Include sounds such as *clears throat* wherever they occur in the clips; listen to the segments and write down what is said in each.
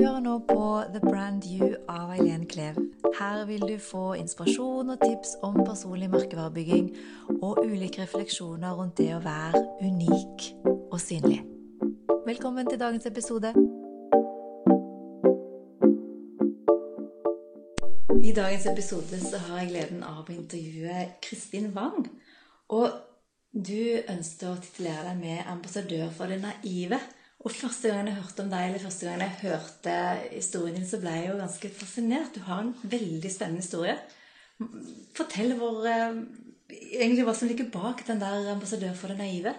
hører nå på The Brand You av Eileen Klev. Her vil du få inspirasjon og tips om personlig merkevarebygging og ulike refleksjoner rundt det å være unik og synlig. Velkommen til dagens episode. I dagens episode så har jeg gleden av å intervjue Kristin Wang. Og du ønsket å titulere deg med ambassadør for det naive. Og første gang jeg hørte om deg, eller første gang jeg hørte historien din, så ble jeg jo ganske fascinert. Du har en veldig spennende historie. Fortell hvor, eh, egentlig hva som ligger bak den der ambassadør for det naive.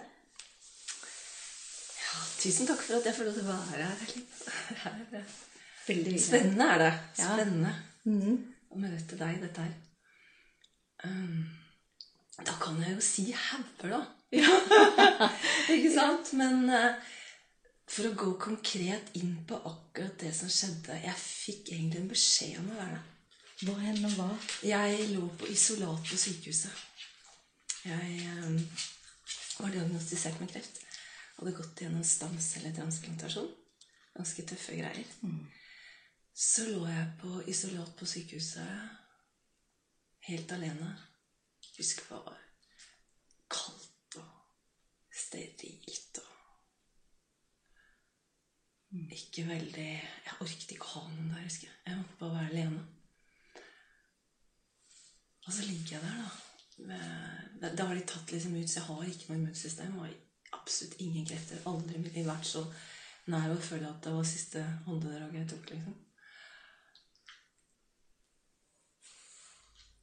Ja, tusen takk for at jeg får lov til å være her. *laughs* Veldig Spennende er det. Ja. Spennende Mhm. å møte deg, dette her. Um, da kan jeg jo si hauger, da. *laughs* Ikke sant? Men eh, for å gå konkret inn på akkurat det som skjedde Jeg fikk egentlig en beskjed om å være der. Hva hen og hva? Jeg lå på isolat på sykehuset. Jeg eh, var diagnostisert med kreft. Hadde gått gjennom stamcelletransplantasjon. Ganske tøffe greier. Så lå jeg på isolat på sykehuset helt alene. Husker det var kaldt og sterilt Ikke veldig Jeg orket ikke å ha noen der, husker jeg. Jeg måtte bare være alene. Og så ligger jeg der, da. Da, da har de tatt liksom ut, så jeg har ikke noe immunsystem. Og absolutt ingen krefter. Aldri i mitt liv vært så nær å føle at det var siste åndedraget jeg tok, liksom.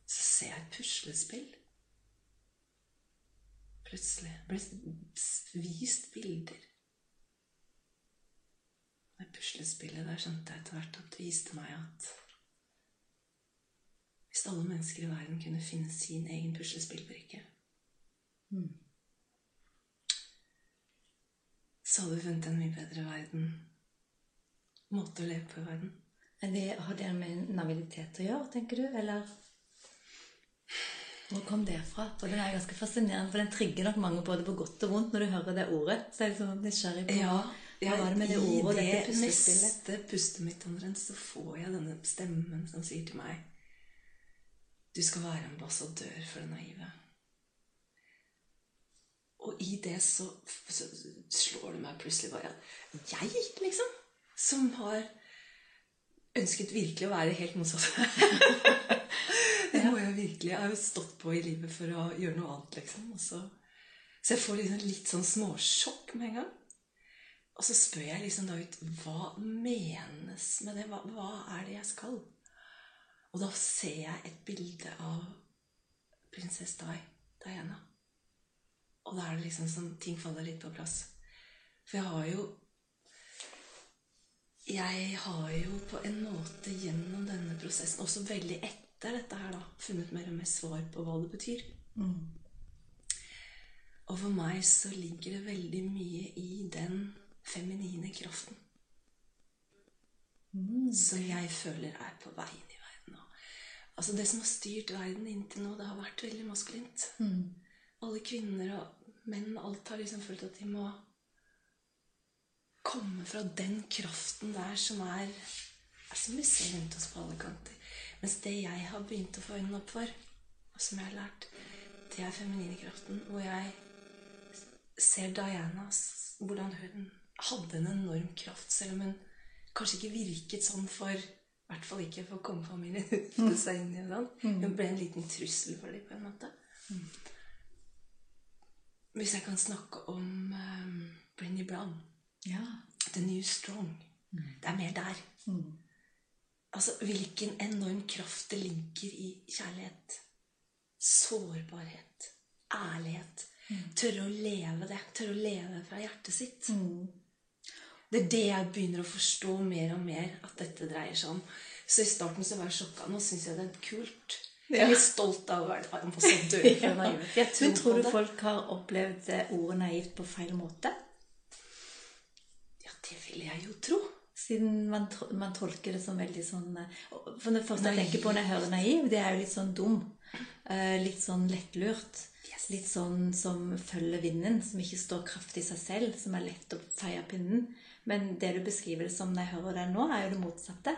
Så ser jeg et puslespill. Plutselig ble vist bilder. Det puslespillet der skjønte jeg etter hvert at det viste meg at hvis alle mennesker i verden kunne finne sin egen puslespillbrikke, så hadde vi funnet en mye bedre verden. Måte å leve på i verden. Er det, har det med navilitet å gjøre, tenker du? Eller hvor kom det fra? For Den er ganske fascinerende, for den trigger nok mange både på godt og vondt når du hører det ordet. Så er jeg liksom nysgjerrig på hva var med det ordet og I det neste pustet mitt omtrent, så får jeg denne stemmen som sier til meg Du skal være ambassadør for det naive. Og i det så, så slår det meg plutselig bare at jeg, liksom, som har ønsket virkelig å være helt motsatt *laughs* Det må jeg virkelig. Jeg har jo stått på i livet for å gjøre noe annet, liksom. Så jeg får liksom litt sånn småsjokk med en gang. Og så spør jeg liksom da ut hva menes med det? Hva, hva er det jeg skal? Og da ser jeg et bilde av prinsesse Di, Diana. Og da er det liksom sånn ting faller litt på plass. For jeg har jo Jeg har jo på en måte gjennom denne prosessen, også veldig etter dette her, da, funnet mer og mer svar på hva det betyr. Og for meg så ligger det veldig mye i feminine kraften. Som jeg føler er på vei inn i verden nå. Altså Det som har styrt verden inntil nå, det har vært veldig maskulint. Alle kvinner og menn alt har liksom følt at de må komme fra den kraften der som er Som vi ser rundt oss på alle kanter. Mens det jeg har begynt å få øynene opp for, og som jeg har lært, det er feminine kraften. Hvor jeg ser Dianas Hvordan hun hadde en enorm kraft, selv om hun kanskje ikke virket sånn for i hvert fall ikke for kongefamilien. *laughs* sånn. Hun ble en liten trussel for dem på en måte. Hvis jeg kan snakke om um, Brenny Brown, Ja. The New Strong Det er mer der. Altså hvilken enorm kraft det ligger i kjærlighet. Sårbarhet. Ærlighet. Tørre å leve det. Tørre å leve fra hjertet sitt. Det er det jeg begynner å forstå mer og mer at dette dreier seg om. Så i starten så var jeg sjokka. Nå syns jeg det er kult. Jeg er litt stolt av å være ambassadør for Ja. Jeg tror, Men tror du det. folk har opplevd eh, ordet naivt på feil måte? Ja, det vil jeg jo tro. Siden man, man tolker det som veldig sånn eh, For det første jeg tenker på når jeg hører naiv, det er jo litt sånn dum. Eh, litt sånn lettlurt. Litt sånn som følger vinden, som ikke står kraftig i seg selv, som er lett å feie pinnen. Men det du beskriver det som når jeg hører deg nå, er jo det motsatte.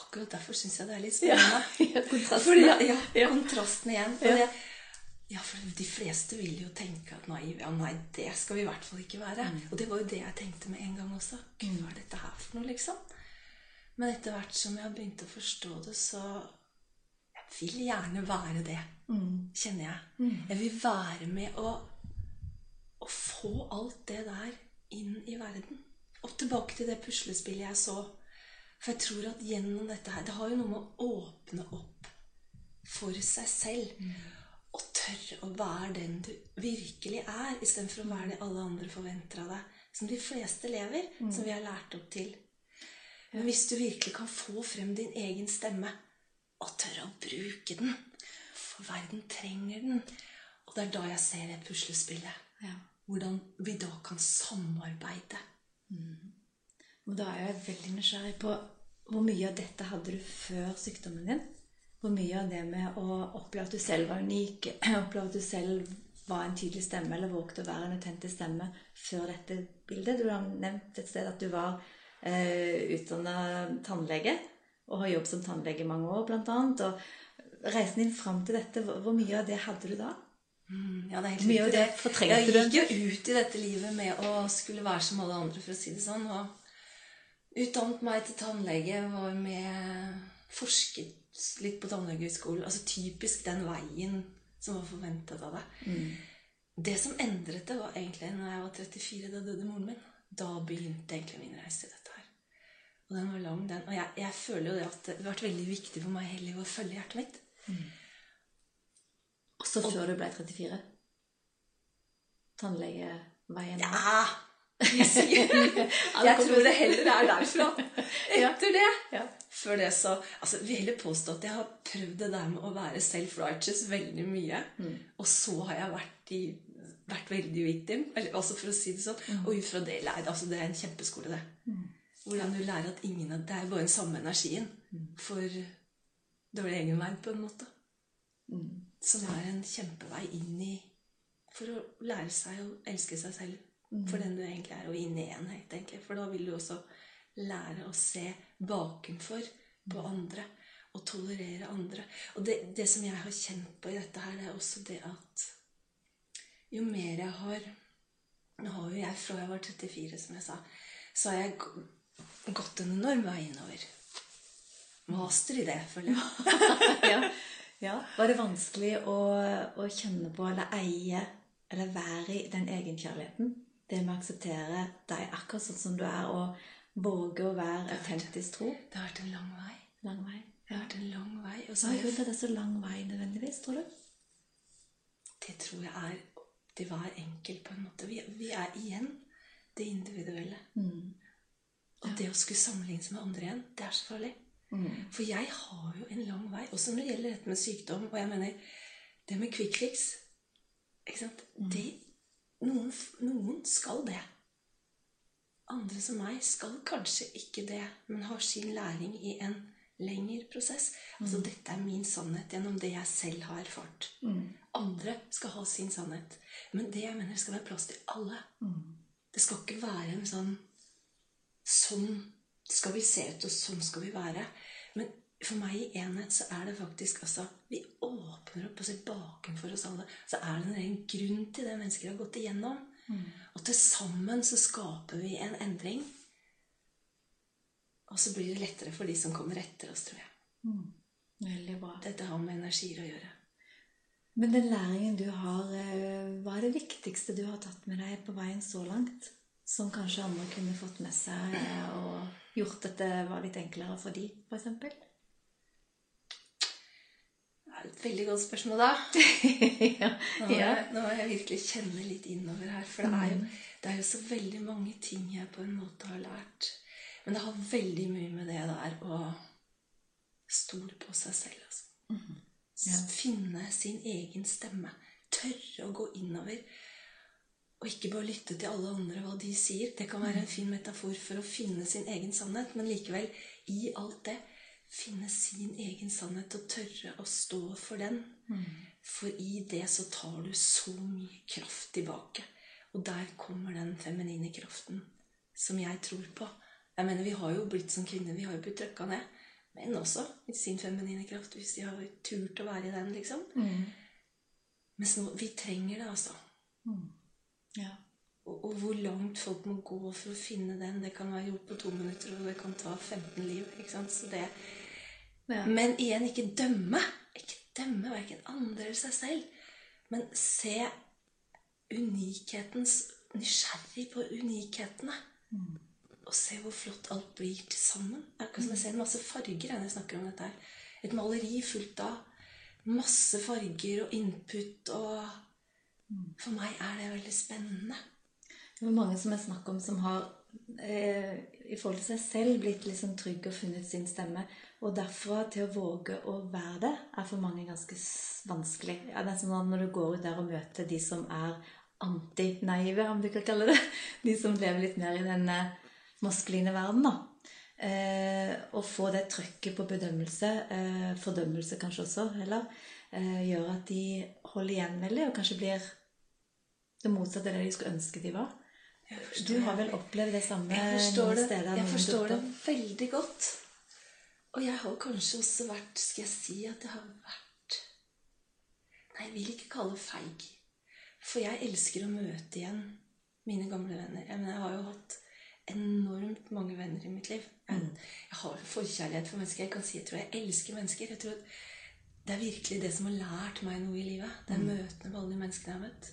Akkurat derfor syns jeg det er litt spennende. *laughs* kontrasten. Fordi, ja, Ja. kontrasten igjen. Ja. Fordi, ja, for de fleste vil jo tenke at nei, ja, nei, det skal vi i hvert fall ikke være. Og det var jo det jeg tenkte med en gang også. Gud, hva er dette her for noe, liksom? Men etter hvert som jeg har begynt å forstå det, så Jeg vil gjerne være det, kjenner jeg. Jeg vil være med å, å få alt det der inn i verden. Og tilbake til det puslespillet jeg så. For jeg tror at gjennom dette her Det har jo noe med å åpne opp for seg selv. Og tørre å være den du virkelig er, istedenfor å være det alle andre forventer av deg. Som de fleste lever, som vi har lært opp til. Men hvis du virkelig kan få frem din egen stemme, og tørre å bruke den For verden trenger den. Og det er da jeg ser det puslespillet. Ja. Hvordan vi da kan samarbeide. Og da er jeg veldig nysgjerrig på hvor mye av dette hadde du før sykdommen din? Hvor mye av det med å oppleve at du selv var unik, *clears throat* oppleve at du selv var en tydelig stemme, eller vågte å være en autentisk stemme før dette bildet? Du har nevnt et sted at du var eh, utdanna tannlege, og har jobbet som tannlege i mange år, annet. Og reisen din fram til dette, hvor mye av det hadde du da? Mm, Ja, det er helt Mye av det fortrengte jeg gikk jo ut i dette livet med å skulle være som alle andre, for å si det sånn. Og utdannet meg til tannlege, var med forsket litt på tannlegehøgskolen. Altså typisk den veien som var forventet av deg. Det som endret det, var egentlig når jeg var 34, da døde moren min. Da begynte egentlig min reise i dette her. Og den var lang, den. Og jeg, jeg føler jo det at det har vært veldig viktig for meg hele livet å følge hjertet mitt. Også før du ble 34? Tannlegeveien? Ja! *laughs* Jeg, tror det heller er derfra. *laughs* Etter det. Ja. Før det så altså, vil heller påstå at jeg har prøvd det der med å være self-righteous veldig mye. Og så har jeg vært, i, vært veldig victim. Altså for å si det sånn. Og ut fra det lærer altså, Det er en kjempeskole, det. Hvordan du lærer at ingen av Det er bare den samme energien for dårlig egenverd, på en måte. Som er en kjempevei inn i For å lære seg å elske seg selv for den du egentlig er, og inn i enhet, egentlig. For da vil du også lære å se bakenfor på andre. Og tolerere andre. Og det, det som jeg har kjent på i dette her, det er også det at jo mer jeg har Nå har jo jeg fra jeg var 34, som jeg sa, så har jeg gått en enorm vei innover. Master i det, føler jeg. *laughs* ja. Ja. Var det vanskelig å, å kjenne på eller eie eller være i den egenkjærligheten? Det med å akseptere deg akkurat sånn som du er, og våge å være autentisk tro? Det har vært en lang vei. Lang vei. Det har vært en lang vei. Og så Hva har jeg at det er så lang vei nødvendigvis, tror du? Det tror jeg er til hver enkelt, på en måte. Vi, vi er igjen det individuelle. Og det å skulle sammenlignes med andre igjen, det er så farlig. For jeg har jo en lang vei, også når det gjelder dette med sykdom. Og jeg mener, det med quick fix ikke sant? Det, noen, noen skal det. Andre som meg skal kanskje ikke det, men har sin læring i en lengre prosess. Altså, dette er min sannhet gjennom det jeg selv har erfart. Andre skal ha sin sannhet. Men det jeg mener skal være plass til alle. Det skal ikke være en sånn Sånn skal vi se ut, og sånn skal vi være. Men for meg i enhet så er det faktisk altså Vi åpner opp og ser bakenfor oss alle. Så er det en grunn til det mennesker har gått igjennom. Og til sammen så skaper vi en endring. Og så blir det lettere for de som kommer etter oss, tror jeg. Veldig bra. Dette har med energier å gjøre. Men den læringen du har, eh, hva er det viktigste du har tatt med deg på veien så langt? Som kanskje andre kunne fått med seg eh, og gjort at det var litt enklere for de, f.eks.? Det er et veldig godt spørsmål, da. *laughs* ja. Nå må, jeg, nå må jeg virkelig kjenne litt innover her. For det er, jo, det er jo så veldig mange ting jeg på en måte har lært. Men det har veldig mye med det der å stole på seg selv. Altså. S- Finne sin egen stemme. Tørre å gå innover. Og ikke bare lytte til alle andre hva de sier. Det kan være en fin metafor for å finne sin egen sannhet, men likevel, i alt det, finne sin egen sannhet og tørre å stå for den. For i det så tar du så mye kraft tilbake. Og der kommer den feminine kraften som jeg tror på. Jeg mener, Vi har jo blitt som kvinner. Vi har jo blitt trøkka ned. Menn også i sin feminine kraft, hvis de har turt å være i den. liksom. Mens nå, vi trenger det, altså. Ja. Og, og hvor langt folk må gå for å finne den, det kan være gjort på to minutter, og det kan ta 15 liv. ikke sant? Så det... Ja. Men igjen, ikke dømme. Ikke dømme verken andre eller seg selv. Men se unikhetens Nysgjerrig på unikhetene. Og se hvor flott alt blir til sammen. Akkurat som jeg ser en masse farger når jeg snakker om dette. her. Et maleri fullt av masse farger og input og For meg er det veldig spennende. Det er mange som jeg snakker om, som har eh, i forhold til seg selv blitt liksom trygge og funnet sin stemme. Og derfra til å våge å være det, er for mange ganske vanskelig. Ja, det er sånn Når du går ut der og møter de som er antinaive, om du kan kalle det, *laughs* de som lever litt mer i denne eh, maskuline verden, da. Eh, å få det trøkket på bedømmelse, eh, fordømmelse kanskje også, heller, eh, gjør at de holder igjen veldig, og kanskje blir det motsatte av det de skulle ønske de var. Du har vel opplevd det samme Jeg forstår det, jeg forstår det veldig godt. Og jeg har kanskje også vært Skal jeg si at jeg har vært Nei, jeg vil ikke kalle det feig. For jeg elsker å møte igjen mine gamle venner. Jeg, mener, jeg har jo hatt enormt mange venner i mitt liv. Jeg, jeg har forkjærlighet for mennesker. Jeg kan si jeg tror jeg elsker mennesker. Jeg tror at Det er virkelig det som har lært meg noe i livet. Det er møtene med alle de menneskene jeg har møtt.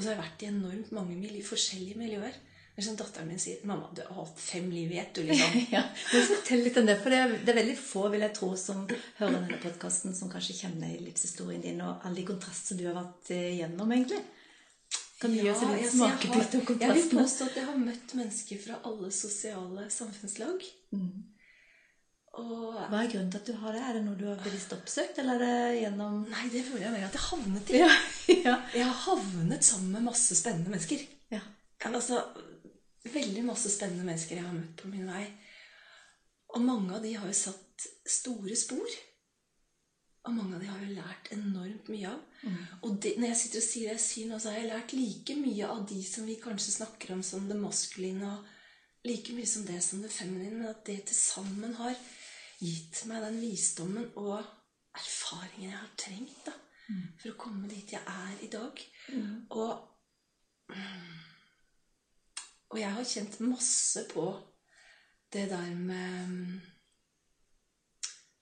Og så har jeg vært i enormt mange miljø, forskjellige miljøer. Er som datteren min sier 'Mamma, du har hatt fem liv i ett', du, liksom. *laughs* Ja, men Fortell litt om det. For det er, det er veldig få vil jeg tro, som hører denne podkasten, som kanskje kjenner livshistorien din og alle de kontrastene du har vært igjennom, egentlig. Kan du gi oss Ja, liten altså, smakebit av Jeg vil påstå at jeg har møtt mennesker fra alle sosiale samfunnslag. Og Hva er grunnen til at du har det? Er det noe du har bevisst oppsøkt, eller er det gjennom Nei, det føler jeg mer at jeg havnet i. Ja. *laughs* ja. Jeg har havnet sammen med masse spennende mennesker. ja. Altså, veldig masse spennende mennesker jeg har møtt på min vei. Og mange av de har jo satt store spor. Og mange av de har jo lært enormt mye av. Og det, når jeg sitter og sier det jeg sier nå, så har jeg lært like mye av de som vi kanskje snakker om som det maskuline, og like mye som det som det feminine, men at det til sammen har gitt meg den visdommen og erfaringen jeg har trengt da, for å komme dit jeg er i dag. Og og jeg har kjent masse på det der med mm,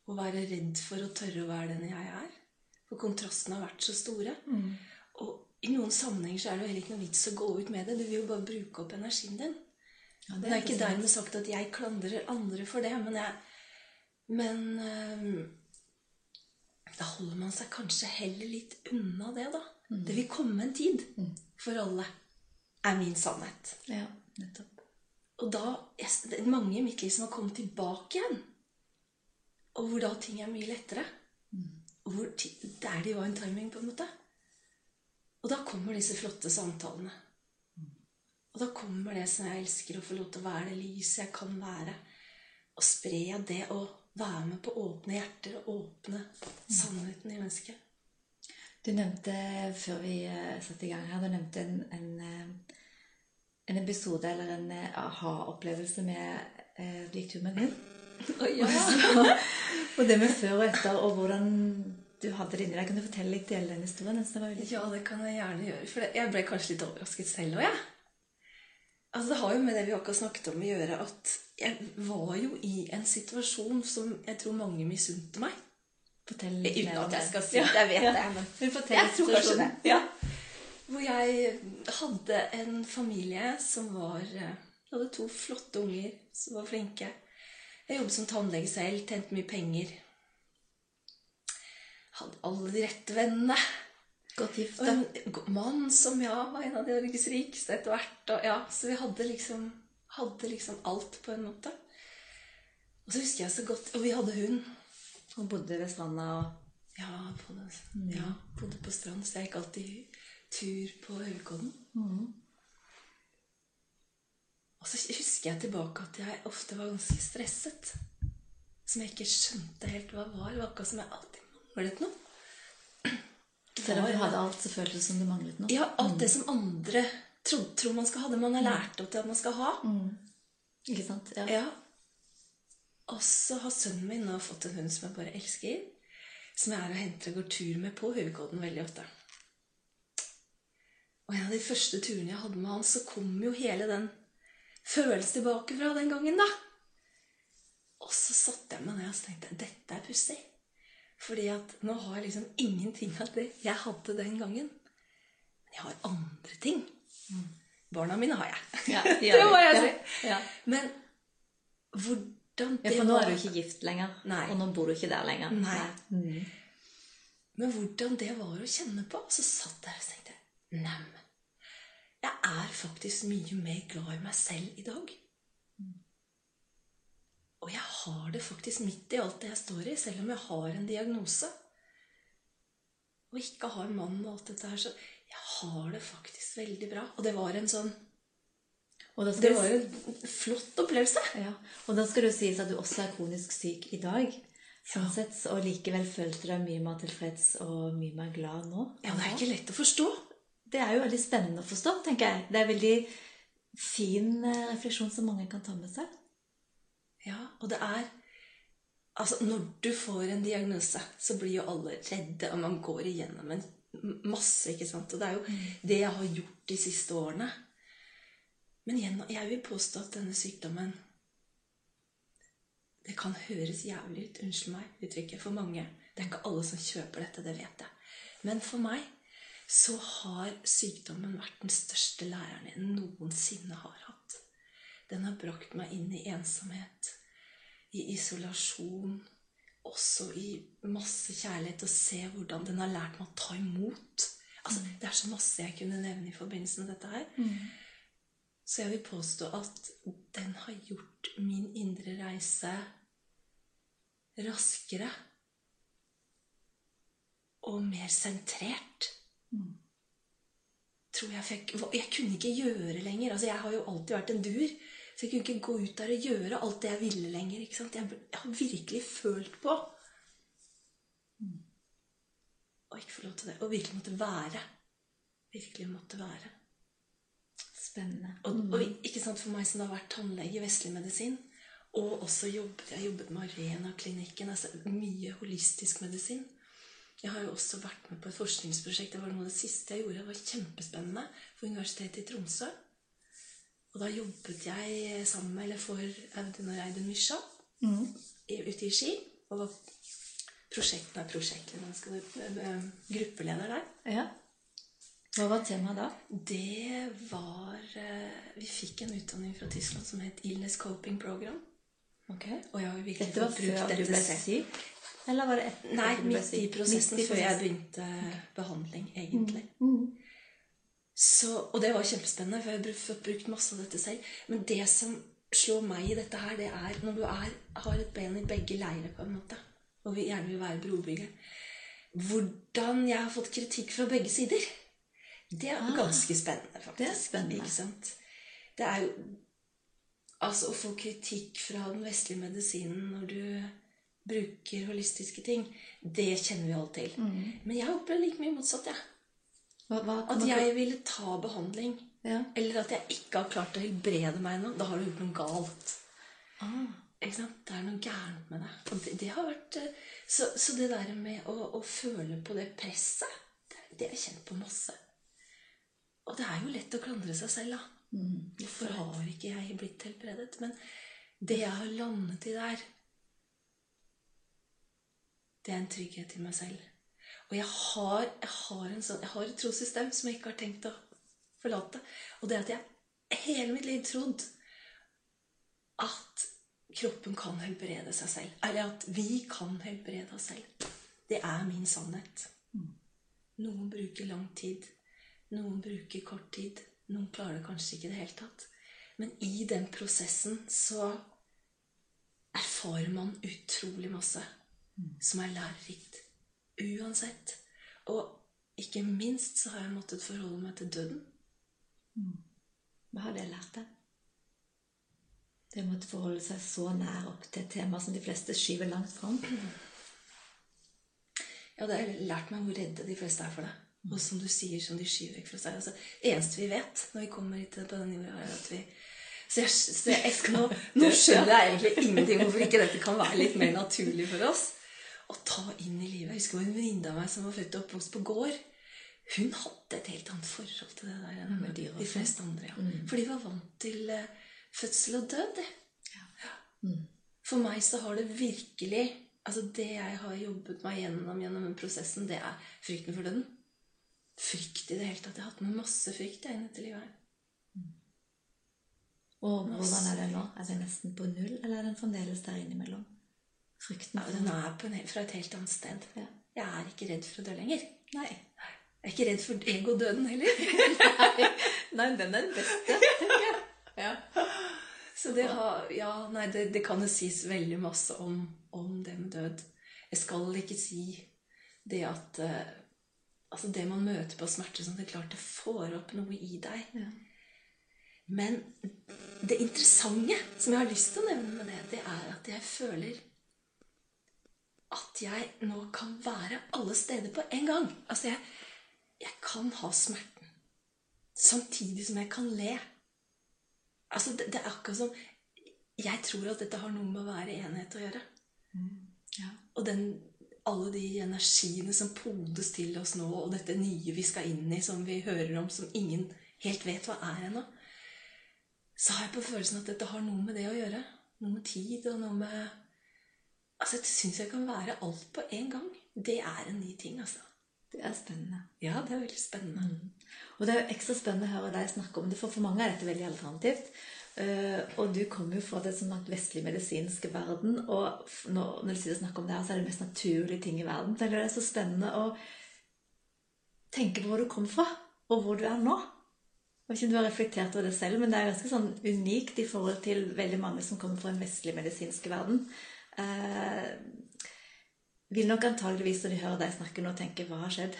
å være redd for å tørre å være den jeg er. For kontrastene har vært så store. Og i noen sammenhenger så er det jo heller ikke noe vits å gå ut med det. Du vil jo bare bruke opp energien din. Ja, Det er ikke dermed sagt at jeg klandrer andre for det, men jeg Men øhm, da holder man seg kanskje heller litt unna det, da. Det vil komme en tid for alle, er min sannhet. Ja, nettopp. Og da Det er mange i mitt liv som har kommet tilbake igjen. Og hvor da ting er mye lettere. Og hvor der de var en timing, på en måte. Og da kommer disse flotte samtalene. Og da kommer det som jeg elsker, å få lov til å være det lyset jeg kan være. Og spre det og være med på åpne hjerter og åpne sannheten i mennesket. Du nevnte før vi eh, satte i gang her, du nevnte en, en, eh, en episode eller en eh, aha-opplevelse med eh, du gikk tur med en hund. og det med før og etter, og hvordan du hadde det inni deg. Kan du fortelle litt dele den historien? Ja, det kan jeg gjerne gjøre. For jeg ble kanskje litt overrasket selv òg, jeg. Altså, det har jo med det vi akkurat snakket om å gjøre, at jeg var jo i en situasjon som jeg tror mange misunte meg. Fortell litt Uten at jeg skal si det, jeg vet Ja. det. Men jeg tror kanskje det. Ja. Hvor jeg hadde en familie som var Jeg hadde to flotte unger som var flinke. Jeg jobbet som tannlege selv, tjente mye penger. Hadde alle de rette vennene. Godt gift, Og en mann som ja, var en av de Norges rikeste etter hvert. Og, ja, så vi hadde liksom, hadde liksom alt, på en måte. Og så husker jeg så godt Og vi hadde hund. Hun bodde ved stranda og Ja, bodde, ja, bodde på strand, så jeg gikk alltid tur på Øverkodden. Og så husker jeg tilbake at jeg ofte var ganske stresset. som jeg ikke skjønte helt hva var. Det var akkurat som jeg alltid manglet noe. Selv om du hadde alt, så føltes det som du manglet noe. Ja, alt det som andre tror, tror man skal ha, det man har lært opp til at man skal ha. Ikke sant? Ja. Ja. Og så har sønnen min nå fått en hund som jeg bare elsker. Som jeg er og henter og går tur med på Høvikodden veldig ofte. Og en av de første turene jeg hadde med han, så kom jo hele den følelsen tilbake fra den gangen, da. Og så satte jeg meg ned og tenkte dette er pussig. Fordi at nå har jeg liksom ingenting av det jeg hadde den gangen. Men jeg har andre ting. Barna mine har jeg. Ja, *laughs* det må jeg si. Ja. Men hvordan Ja, det for nå er du ikke gift lenger, Nei. og nå bor du ikke der lenger. Nei. Mm. Men hvordan det var å kjenne på, så satt jeg og tenkte Neimen, jeg er faktisk mye mer glad i meg selv i dag. Og jeg har det faktisk midt i alt det jeg står i, selv om jeg har en diagnose. Og ikke har mann og alt dette her, så jeg har det faktisk veldig bra. Og det var en sånn Det var en flott opplevelse. ja. og da skal det jo sies at du også er kronisk syk i dag. Sånn sett, og likevel følte du deg mye mer tilfreds og mye mer glad nå. Ja, det er ikke lett å forstå. Det er jo veldig spennende å forstå, tenker jeg. Det er en veldig fin eh, refleksjon som mange kan ta med seg. Ja, og det er Altså, når du får en diagnose, så blir jo alle redde, og man går igjennom en masse, ikke sant? Og det er jo det jeg har gjort de siste årene. Men igjen, jeg vil påstå at denne sykdommen Det kan høres jævlig ut, unnskyld meg uttrykket, for mange. Det er ikke alle som kjøper dette, det vet jeg. Men for meg så har sykdommen vært den største læreren jeg noensinne har hatt. Den har brakt meg inn i ensomhet, i isolasjon, også i masse kjærlighet, og se hvordan den har lært meg å ta imot. Altså, Det er så masse jeg kunne nevne i forbindelse med dette her. Så jeg vil påstå at den har gjort min indre reise raskere og mer sentrert. Tror jeg fikk Jeg kunne ikke gjøre lenger. Altså, jeg har jo alltid vært en duer. Så jeg kunne ikke gå ut der og gjøre alt det jeg ville lenger. ikke sant? Jeg, jeg har virkelig følt på å ikke få lov til det. Og virkelig måtte være. Virkelig måtte være. Spennende. Og, og ikke sant, for meg som har vært tannlege i vestlig medisin, og også jobbet, jeg har jobbet med Arena-klinikken, altså mye holistisk medisin. Jeg har jo også vært med på et forskningsprosjekt. Det var noe av det siste jeg gjorde. Det var kjempespennende for Universitetet i Tromsø. Og da jobbet jeg sammen med, eller for Audun og Reidun Mysja i- ute i Ski. Og var prosjekt, nei, prosjektleder, du, eh, gruppeleder der. Ja. Hva var temaet da? Det var eh, Vi fikk en utdanning fra Tyskland som het Illness Coping Program. Ok. Og jeg har virkelig Dette var brukt før du ble syk? Eller var det etter Nei, midt i prosessen før jeg begynte begynte behandling, egentlig. Mm. Så, og det var kjempespennende, for jeg har fått brukt masse av dette selv. Men det som slår meg i dette her, det er når du er, har et ben i begge leirer, på en måte, og vi gjerne vil være brobygger Hvordan jeg har fått kritikk fra begge sider. Det er Ah, ganske spennende, faktisk. det er spennende. Ikke sant? Det er jo Altså, å få kritikk fra den vestlige medisinen når du bruker holistiske ting, det kjenner vi alle til. Mm. Men jeg har opplevd like mye motsatt, jeg. Hva, hva, At jeg ville ta behandling. ja. Eller at jeg ikke har klart å helbrede meg ennå. Da har du gjort noe galt. ah. Ikke sant? Det er noe gærent med deg. Det, det har vært eh, Så, så det der med å, å føle på det presset, det, det har kjent på masse. Og det er jo lett å klandre seg selv, da. Mm. Hvorfor har ikke jeg blitt helbredet? Men det jeg har landet i der, det er en trygghet i meg selv. Og jeg har, jeg har, en sånn, jeg har et trossystem som jeg ikke har tenkt å forlate. Og det at jeg hele mitt liv trodd at kroppen kan helbrede seg selv. Eller at vi kan helbrede oss selv. Det er min sannhet. Noen bruker lang tid. Noen bruker kort tid. Noen klarer det kanskje ikke i det hele tatt. Men i den prosessen så erfarer man utrolig masse som er lærerikt. Uansett. Og ikke minst så har jeg måttet forholde meg til døden. Hva har det lært deg? Det å måtte forholde seg så nær opp til et tema som de fleste skyver langt fram. Ja, det har lært meg hvor redde de fleste er for det. Og som du sier, som de skyver vekk fra seg. Altså, det eneste vi vet når vi kommer hit på denne jorda, er at vi Så, jeg, så jeg, nå, nå *laughs* skjønner jeg egentlig ingenting hvorfor ikke dette kan være litt mer naturlig for oss. Å ta inn i livet. Jeg husker en venninne av meg som var født og oppvokst på gård. Hun hadde et helt annet forhold til det der enn dyr de fleste andre. Ja. For de var vant til eh, fødsel og død. det. For meg så har det virkelig Altså Det jeg har jobbet meg gjennom gjennom den prosessen, det er frykten for døden. Frykt i det hele tatt. Jeg har hatt med masse frykt jeg, inn i dette livet her. Og hvordan er det nå? Er det nesten på null, eller er den fremdeles der innimellom? Frykten Ja, den er på en, fra et helt annet sted. Ja. Jeg er ikke redd for å dø lenger. Nei. Jeg er ikke redd for egodøden heller. *laughs* Nei, den er den beste. Ja. Så det har Ja, nei, det, det kan jo sies veldig masse om, om det med død. Jeg skal ikke si det at eh, Altså, det man møter på smerte, som det er klart det får opp noe i deg. Ja. Men det interessante som jeg har lyst til å nevne med det, det er at jeg føler at jeg nå kan være alle steder på en gang. Altså, jeg, jeg kan ha smerten samtidig som jeg kan le. Altså, det, det er akkurat som Jeg tror at dette har noe med å være enhet å gjøre. Ja. Og den, alle de energiene som podes til oss nå, og dette nye vi skal inn i, som vi hører om, som ingen helt vet hva er ennå, så har jeg på følelsen at dette har noe med det å gjøre. Noe med tid og noe med Altså, jeg syns jeg kan være alt på en gang. Det er en ny ting, altså. Det er spennende. Ja, det er veldig spennende. Og det er jo ekstra spennende å høre deg snakke om det, for for mange er dette veldig alternativt. Uh, og du kommer jo fra det som at vestlig medisinske verden, og når, når du sitter og snakker om det her, så er det det mest naturlige ting i verden. Så det er så spennende å tenke på hvor du kom fra, og hvor du er nå. Jeg vet ikke om du har reflektert over det selv, men det er ganske sånn unikt i forhold til veldig mange som kommer fra den vestlige medisinske verden. Eh, vil nok antageligvis når de hører deg snakke nå, tenke 'hva har skjedd'?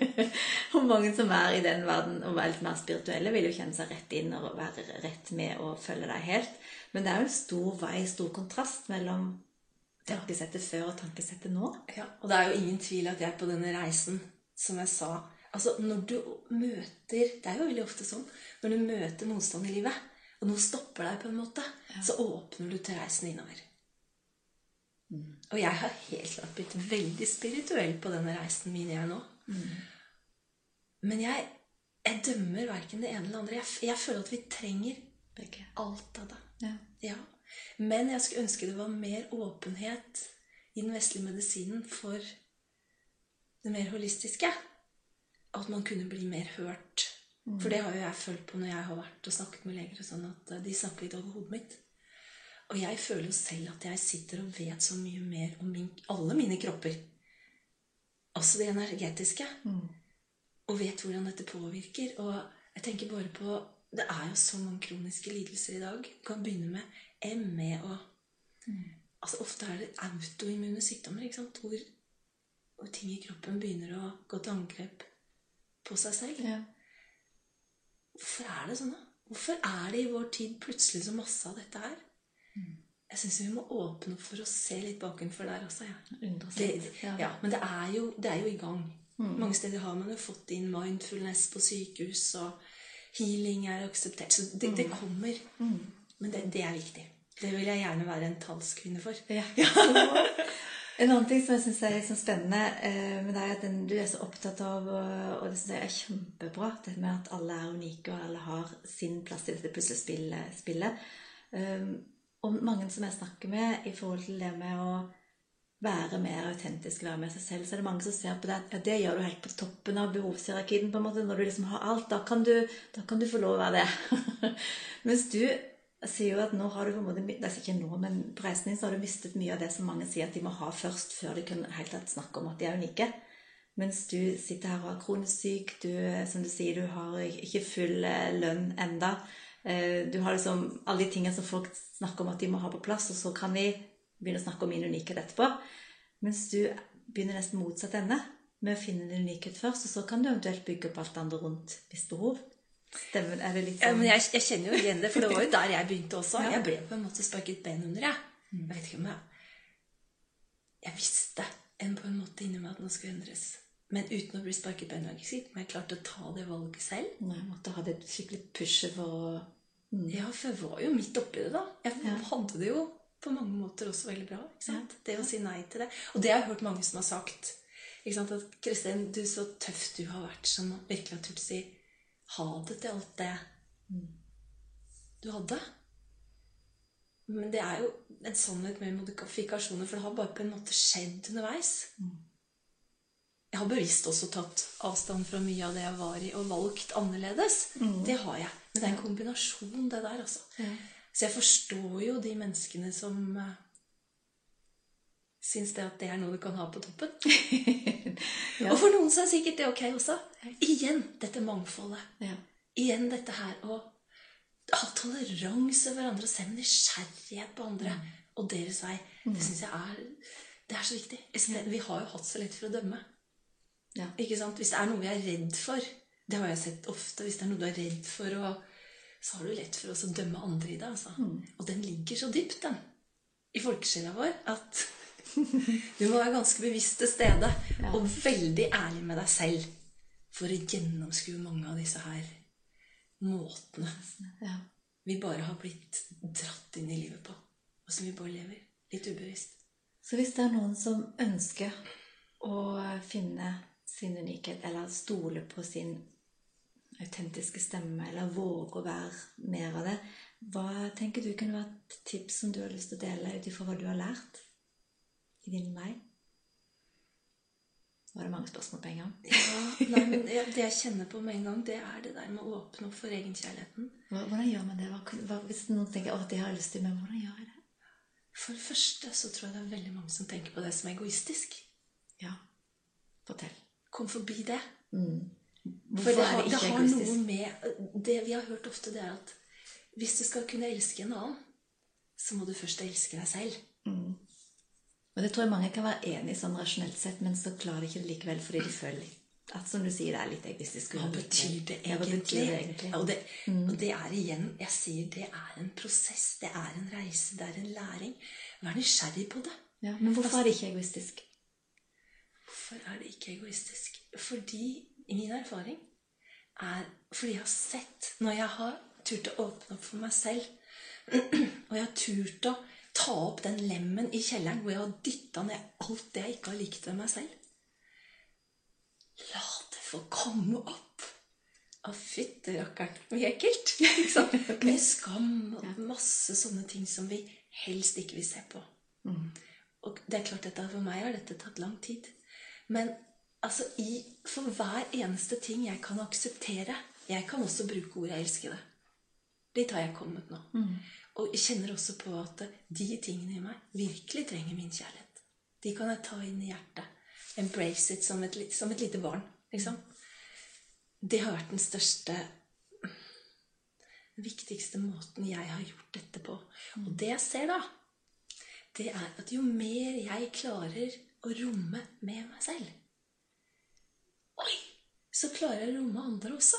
*laughs* og mange som er i den verden og er litt mer spirituelle, vil jo kjenne seg rett inn og være rett med og følge deg helt. Men det er jo en stor vei, stor kontrast mellom tankesettet før og tankesettet nå. Ja, og det er jo ingen tvil at jeg på denne reisen, som jeg sa Altså, når du møter Det er jo veldig ofte sånn. Når du møter motstand i livet, og noe stopper deg på en måte, så åpner du til reisen innover. Og jeg har helt klart blitt veldig spirituell på denne reisen min, jeg nå. Men jeg, jeg dømmer verken det ene eller det andre. Jeg, jeg føler at vi trenger Begge. alt av det. Ja. Ja. Men jeg skulle ønske det var mer åpenhet i den vestlige medisinen for det mer holistiske. At man kunne bli mer hørt. For det har jo jeg følt på når jeg har vært og snakket med leger. og sånn at eh, De snakker litt over hodet mitt. Og jeg føler jo selv at jeg sitter og vet så mye mer om min, alle mine kropper. Også det energetiske. Og vet hvordan dette påvirker. Og jeg tenker bare på Det er jo så mange kroniske lidelser i dag. Du kan begynne med ME og Altså Ofte er det autoimmune sykdommer ikke sant? Hvor, hvor ting i kroppen begynner å gå til angrep på seg selv. Ja. Hvorfor er det sånn, da? Hvorfor er det i vår tid plutselig så masse av dette her? Jeg syns vi må åpne opp for å se litt bakenfor der også. Ja. Det, ja, men det er, jo, det er jo i gang. Mange steder har man jo fått inn mindfulness på sykehus, og healing er akseptert. Så det, det kommer. Men det, det er viktig. Det vil jeg gjerne være en talskvinne for. Ja. *laughs* En annen ting som jeg syns er liksom spennende eh, med deg, er at den, du er så opptatt av, og, og det syns jeg er kjempebra, det med at alle er unike, og alle har sin plass i dette puslespillet. Og mange som jeg snakker med i forhold til det med å være mer autentisk, være med seg selv, så er det mange som ser på det at ja, det gjør du helt på toppen av behovshierarkien. på en måte, Når du liksom har alt, da kan du, da kan du få lov å være det. *laughs* Mens du sier jo at nå har du på en måte, det er ikke nå, men på reisen din så har du mistet mye av det som mange sier at de må ha først, før de kan helt tatt snakke om at de er unike. Mens du sitter her og er kronisk syk, du, som du sier, du har ikke full lønn enda. Eh, Du har liksom alle de tingene som folk snakker om at de må ha på plass, og så kan vi begynne å snakke om min unikhet etterpå. Mens du begynner nesten motsatt ende, med å finne din unikhet først, og så kan du eventuelt bygge opp alt det andre rundt hvis behov. Stemmer, er det litt Ja, sånn men jeg, jeg kjenner jo igjen det, for det var jo der jeg begynte også. Jeg ble på en måte sparket ben under, jeg. Jeg vet ikke om jeg Jeg visste en på en måte inni meg at noe skulle endres. Men uten å bli sparket ben under. Men jeg klarte å ta det valget selv. Nei, Jeg måtte ha det skikkelig pushet for å Ja, for jeg var jo midt oppi det, da. Jeg Ja. hadde det jo på mange måter også veldig bra. ikke sant? Det å si nei til det. Og det har jeg hørt mange som har sagt. ikke sant, At Kristin, du så tøff du har vært som virkelig har turt å si ha det til alt det du hadde. Men det er jo en sannhet med modifikasjoner, for det har bare på en måte skjedd underveis. Jeg har bevisst også tatt avstand fra mye av det jeg var i, og valgt annerledes. Det har jeg. Men det er en kombinasjon, det der, altså. Ja. Så jeg forstår jo de menneskene som uh, syns det at det er noe du kan ha på toppen. *laughs* Ja. Og for noen så er sikkert det ok også. Igjen dette mangfoldet. Ja. Igjen dette her å ha toleranse for hverandre og se nysgjerrighet på andre og deres vei. Det syns jeg er det er så viktig. Vi har jo hatt så lett for å dømme. Ja. Ikke sant? Hvis det er noe vi er redd for Det har jeg sett ofte. Hvis det er noe du er redd for, og, så har du lett for å dømme andre i det. Altså. Og den ligger så dypt, den, i folkesjela vår, at *laughs* du må være ganske bevisst til stede Ja. og veldig ærlig med deg selv for å gjennomskue mange av disse her måtene Ja. vi bare har blitt dratt inn i livet på, og som vi bare lever litt ubevisst. Så hvis det er noen som ønsker å finne sin unikhet, eller stole på sin autentiske stemme, eller våge å være mer av det, hva tenker du kunne vært tips som du har lyst til å dele ut ifra hva du har lært i din vei? Var det mange spørsmål på en gang. Ja, nei, men Det jeg kjenner på med en gang, det er det der med å åpne opp for egenkjærligheten. Hvordan gjør man det? Hva, hva, hvis noen tenker at det har jeg lyst til, men hvordan gjør jeg det? For det første så tror jeg det er veldig mange som tenker på det som egoistisk. Ja, fortell. Kom forbi det. Mm. For det har, det det har noe med Det vi har hørt ofte, det er at hvis du skal kunne elske en annen, så må du først elske deg selv. Og det tror jeg mange kan være enig i sånn rasjonelt sett, men så klarer de ikke det likevel fordi de føler at som du sier, det er litt egoistisk. Hva betyr det Ja, egentlig? betyr det egentlig? Og, det, og det er igjen Jeg sier det er en prosess. Det er en reise. Det er en læring. Vær nysgjerrig på det. Ja, men hvorfor er det ikke egoistisk? Hvorfor er det ikke egoistisk? Fordi min erfaring er Fordi jeg har sett Når jeg har turt å åpne opp for meg selv, *clears throat* og jeg har turt å ta opp den lemmen i kjelleren hvor jeg har dytta ned alt det jeg ikke har likt ved meg selv La det få komme opp! Å, fytti rakkeren. Mye ekkelt. *laughs* Med skam og masse sånne ting som vi helst ikke vil se på. Og det er klart at for meg har dette tatt lang tid. Men altså, i, for hver eneste ting jeg kan akseptere Jeg kan også bruke ordet 'jeg elsker det'. Dit har jeg kommet nå. Og jeg kjenner også på at de tingene i meg virkelig trenger min kjærlighet. De kan jeg ta inn i hjertet. Embrace it som et, som et lite barn. Liksom. Det har vært den største Den viktigste måten jeg har gjort dette på. Og det jeg ser, da, det er at jo mer jeg klarer å romme med meg selv Oi! Så klarer jeg å romme andre også.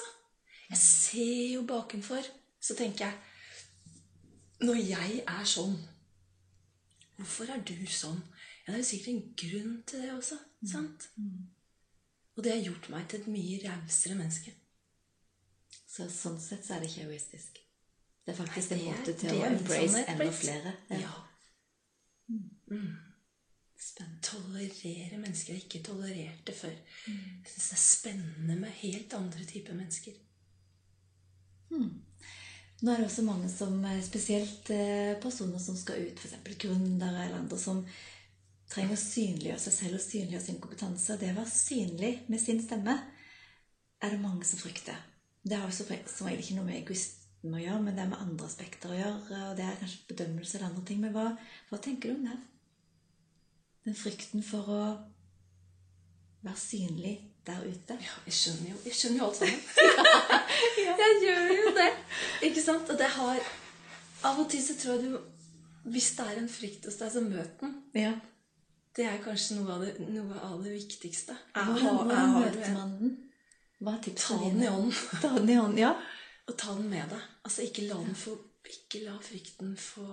Jeg ser jo bakenfor. Så tenker jeg Når jeg er sånn Hvorfor er du sånn? Ja, Det er jo sikkert en grunn til det også. sant? Og det har gjort meg til et mye rausere menneske. Så sånn sett så er det ikke egoistisk. Det er faktisk Nei, en det er- måte til å embrace enda flere. Ja. Spennende. Tolerere mennesker jeg ikke tolererte før. Jeg syns det er spennende med helt andre typer mennesker. Nå er det også mange som, eh, spesielt eh, personer som skal ut, f.eks. gründere eller andre, som trenger å synliggjøre seg selv og synliggjøre sin kompetanse. Det å være synlig med sin stemme er det mange som frykter. Det har jo som som regel ikke noe med egoisme å gjøre, men det er med andre aspekter å gjøre. Og det er kanskje bedømmelse eller andre ting. Men hva, hva tenker du om det? Den frykten for å være synlig der ute. Ja, jeg skjønner jo, jeg skjønner jo alt sammen. *laughs* Jeg gjør jo det. Ikke sant? Og det har Av og til så tror jeg du Hvis det er en frykt hos deg, så møt den. Ja. Det er kanskje noe av det, noe av det viktigste. Jeg Hvordan, jeg møter man den? Hva er tipsene Ta den i dine? *laughs* Ta den i hånden, ja. Og ta den med deg. Altså ikke la, den få, ikke la frykten få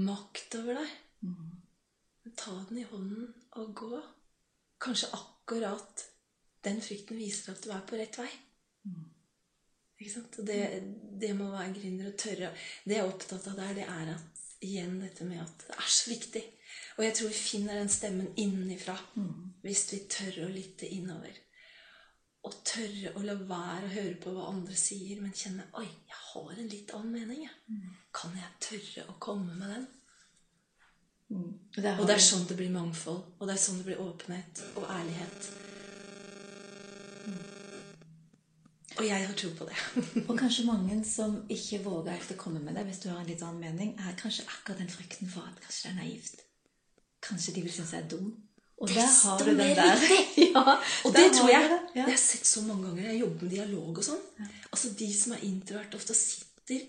makt over deg. Men ta den i hånden og gå. Kanskje akkurat den frykten viser at du er på rett vei. Ikke sant? Og det, det må være gründer å tørre. Det jeg er opptatt av der, det er at igjen dette med at det er så viktig. Og jeg tror vi finner den stemmen innenfra hvis vi tør å lytte innover. Og tørre å la være å høre på hva andre sier, men kjenne Oi, jeg har en litt annen mening. Jeg. Kan jeg tørre å komme med den? Og der Og det er sånn det blir mangfold. Og det er sånn det blir åpenhet og ærlighet. Og jeg har tro på det. *laughs* Og kanskje mange som ikke våger helt å komme med det, hvis du har en litt annen mening, er kanskje akkurat den frykten for at kanskje det er naivt. Kanskje de vil synes jeg er dum. Og der har du den der. *laughs* *laughs* ja, Og det tror har jeg. det. Det Ja. har jeg sett så mange ganger. Jeg jobber med dialog og sånn. Altså De som er introvert, ofte sitter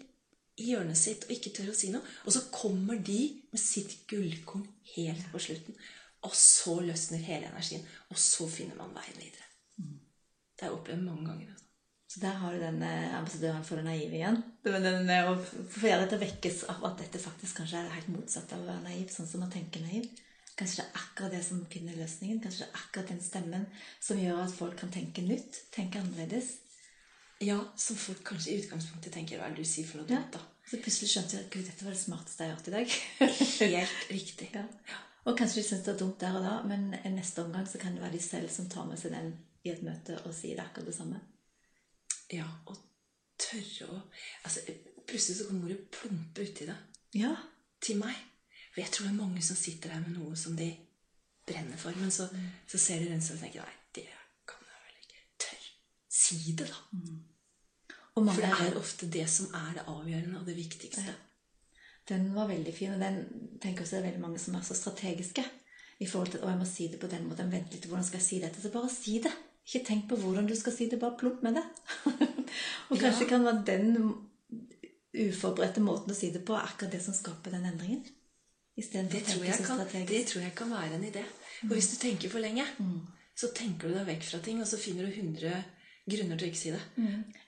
i hjørnet sitt og ikke tør å si noe. Og så kommer de med sitt gullkorn helt på slutten. Og så løsner hele energien. Og så finner man veien videre. Det har jeg opplevd mange ganger. Også. Så der har du den eh, ambassadøren for det naive igjen. Den, eh, få gjøre til å vekkes av at dette faktisk kanskje er helt motsatt av å være naiv, sånn som man tenker naiv. Kanskje det er akkurat det som finner løsningen. Kanskje det er akkurat den stemmen som gjør at folk kan tenke nytt, tenke annerledes. Ja, som folk kanskje i utgangspunktet tenker Hva er det du sier for noe dumt, da? Så plutselig skjønte jeg at Gud, dette var det smarteste jeg har hørt i dag. Helt riktig. ja. Og kanskje de syns det er dumt der og da, men i neste omgang så kan det være de selv som tar med seg den i et møte og sier det akkurat det samme. Ja, og tørre å altså, Plutselig så kommer ordet 'plumpe' uti det. Ja. til meg. For jeg tror det er mange som sitter der med noe som de brenner for. Men så, så ser de den som tenker nei, det kan jeg vel ikke. Tør. Si det, da. Og mange For det er ofte det som er det avgjørende og det viktigste. Den var veldig fin, og den tenker også det er veldig mange som er så strategiske. I forhold til å, jeg må si det på den måten, vent litt, hvordan skal jeg si dette? Så bare si det. Ikke tenk på hvordan du skal si det, bare plump med det. *laughs* og kanskje Ja. kan være den uforberedte måten å si det på er akkurat det som skaper den endringen. Det tror, kan, det tror jeg kan være en idé. For hvis du tenker for lenge, så tenker du deg vekk fra ting, og så finner du 100 grunner til å ikke si det.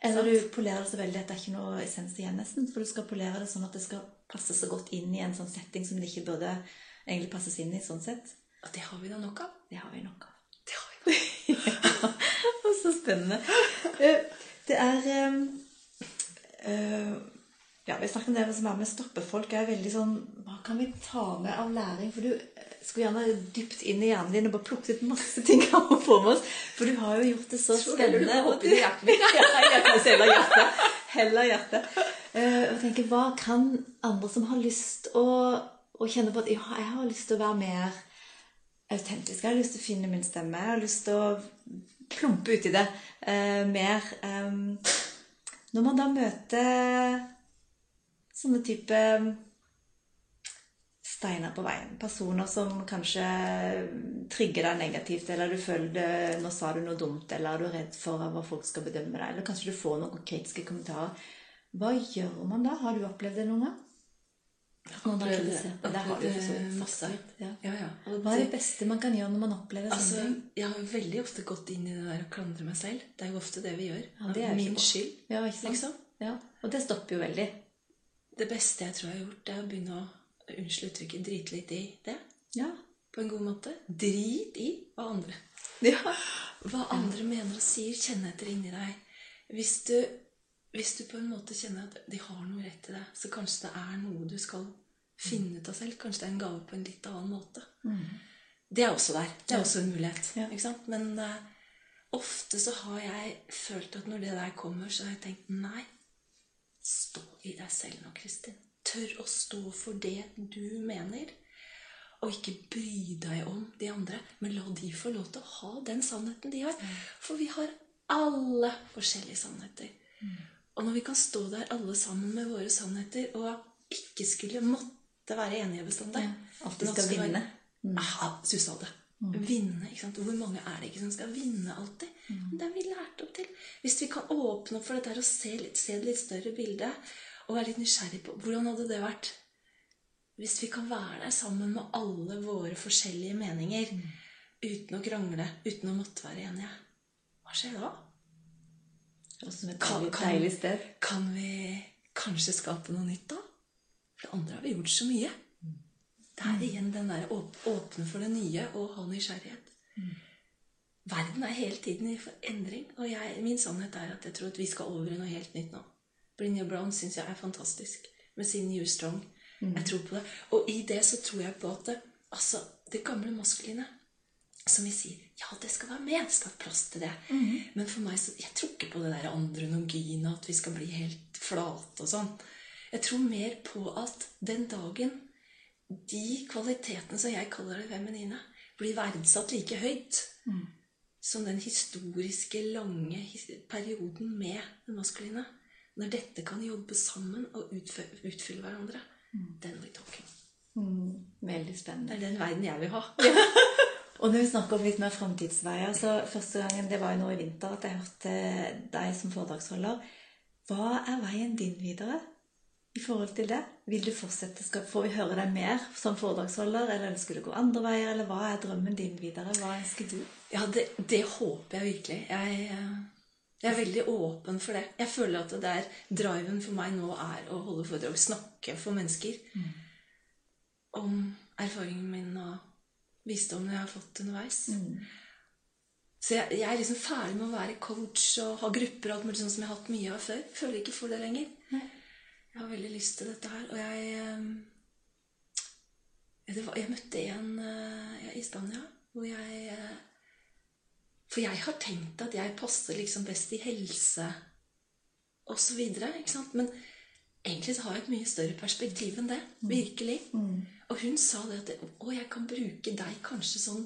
Eller du polerer det så veldig at det er ikke noe essens igjen, nesten. For du skal polere det sånn at det skal passe så godt inn i en sånn setting som det ikke burde egentlig passes inn i, sånn sett. Og det har vi da nok av. Det har vi nok av. Det har vi nok av. *laughs* ja. så spennende. Eh, Det er eh, eh, Ja, vi snakket om det som er med stoppefolk. stoppe folk. er veldig sånn Hva kan vi ta med av læring? For du eh, skulle gjerne dypt inn i hjernen din og bare plukket masse ting av *laughs* å få med oss. For du har jo gjort det så du spennende. hjertet mitt. *laughs* ja, hjertet, heller hjertet. Heller hjertet. Eh, og tenker, Hva kan andre som har lyst å, å kjenne på at ja, jeg har lyst til å være mer autentisk. Jeg har lyst til å finne min stemme. Jeg har lyst til å plumpe uti det uh, mer. um, når man da møter sånne type steiner på veien, personer som kanskje trigger deg negativt, eller du føler det, nå sa du noe dumt, eller du er redd for hva folk skal bedømme deg, eller kanskje du får noen kritiske kommentarer. Hva gjør man da? Har du opplevd det noen gang? Noen har Opplevd- kritisert? Det har du for så vidt opplevd sagt masse. Ja. Ja, ja. Hva er det- beste man kan gjøre når man opplever Altså, sånne ting? jeg har veldig ofte gått inn i det der å klandre meg selv. Det er jo ofte det vi gjør. Ja, det er Min skyld. Liksom. Ja. Og det stopper jo veldig. Det beste jeg tror jeg har gjort, det er å begynne å unnskyld uttrykket, drite litt i det. Ja. På en god måte. Drit i hva andre ja. Hva andre mener og sier. Kjenne etter inni deg. Hvis du, hvis du på en måte kjenner at de har noe rett i deg, så kanskje det er noe du skal finne ut av selv. Kanskje det er en gave på en litt annen måte. Det er også der. Det er også en mulighet. Ja. Ikke sant? Men uh, ofte så har jeg følt at når det der kommer, så har jeg tenkt nei. Stå i deg selv nå, Kristin. Tør å stå for det du mener. Og ikke bry deg om de andre, men la de få lov til å ha den sannheten de har. For vi har alle forskjellige sannheter. Og når vi kan stå der alle sammen med våre sannheter og ikke skulle måtte være enige bestandig Ja, alltid skal vinne. være- Mm. Aha, du sa det. Vinne, ikke sant? Hvor mange er det ikke som skal vinne alltid? Mm. Men Det er vi lært opp til. Hvis vi kan åpne opp for dette her og se, litt, se det litt større bildet, og være litt nysgjerrig på hvordan hadde det vært hvis vi kan være der sammen med alle våre forskjellige meninger, Mm. uten å krangle, uten å måtte være enige. Hva skjer da? Som et Kan- deilig, kan- deilig sted. Kan vi kanskje skape noe nytt da? For det andre har vi gjort så mye. Det er igjen den der åpne for det nye og ha nysgjerrighet. Verden er hele tiden i endring, og jeg, min sannhet er at jeg tror at vi skal over i noe helt nytt nå. Brinja Brown syns jeg er fantastisk med sin New Strong. Jeg tror på det. Og i det så tror jeg på at det, altså, det gamle maskuline som vi sier ja, det skal være med, det skal være plass til det. Men for meg så, jeg tror ikke på det der andronogyne, at vi skal bli helt flate og sånn. Jeg tror mer på at den dagen de kvalitetene som jeg kaller det feminine, blir verdsatt like høyt som den historiske, lange perioden med det maskuline, når dette kan jobbe sammen og utfylle hverandre, then we're talking. Mm, veldig spennende. Det er den verden jeg vil ha. *laughs* Og når vi snakker om litt mer framtidsveier, så første gangen, det var jo nå i vinter at jeg hørte deg som foredragsholder. Hva er veien din videre i forhold til det? Vil du fortsette, skal, Får vi høre deg mer som foredragsholder, eller ønsker du å gå andre veier, eller hva er drømmen din videre? Hva ønsker du? Ja, det, det håper jeg virkelig. Jeg, eh, jeg er veldig åpen for det. Jeg føler at det der driven for meg nå er å holde foredrag, snakke for mennesker om erfaringen min og visdommen jeg har fått underveis. Så jeg, jeg er liksom ferdig med å være coach og ha grupper og alt mulig sånn som jeg har hatt mye av før. Føler ikke for det lenger. Nei. Jeg har veldig lyst til dette her. Og jeg eh, var, Jeg møtte en eh, ja, i Spania hvor jeg eh, For jeg har tenkt at jeg passer liksom best i helse og så videre, ikke sant? Men egentlig så har jeg et mye større perspektiv enn det. Virkelig. Og hun sa det at Å, jeg kan bruke deg kanskje sånn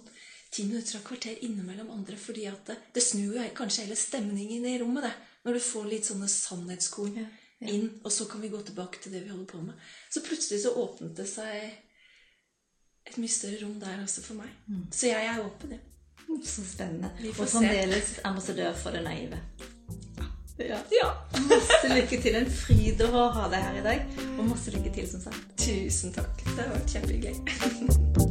ti minutter og kvarter innimellom andre, fordi at det, det snur jo kanskje hele stemningen i rommet, det. Når du får litt sånne sannhetskorn ja. Inn, og så kan vi gå tilbake til det vi holder på med. Så plutselig så åpnet det seg et mye større rom der også for meg. Så jeg er åpen, jeg. Så spennende. Og fremdeles ambassadør for det naive. Ja. Ja. Masse lykke til. En fryd å ha deg her i dag. Og masse lykke til, som sagt. Tusen takk. Det har vært kjempehyggelig. *laughs*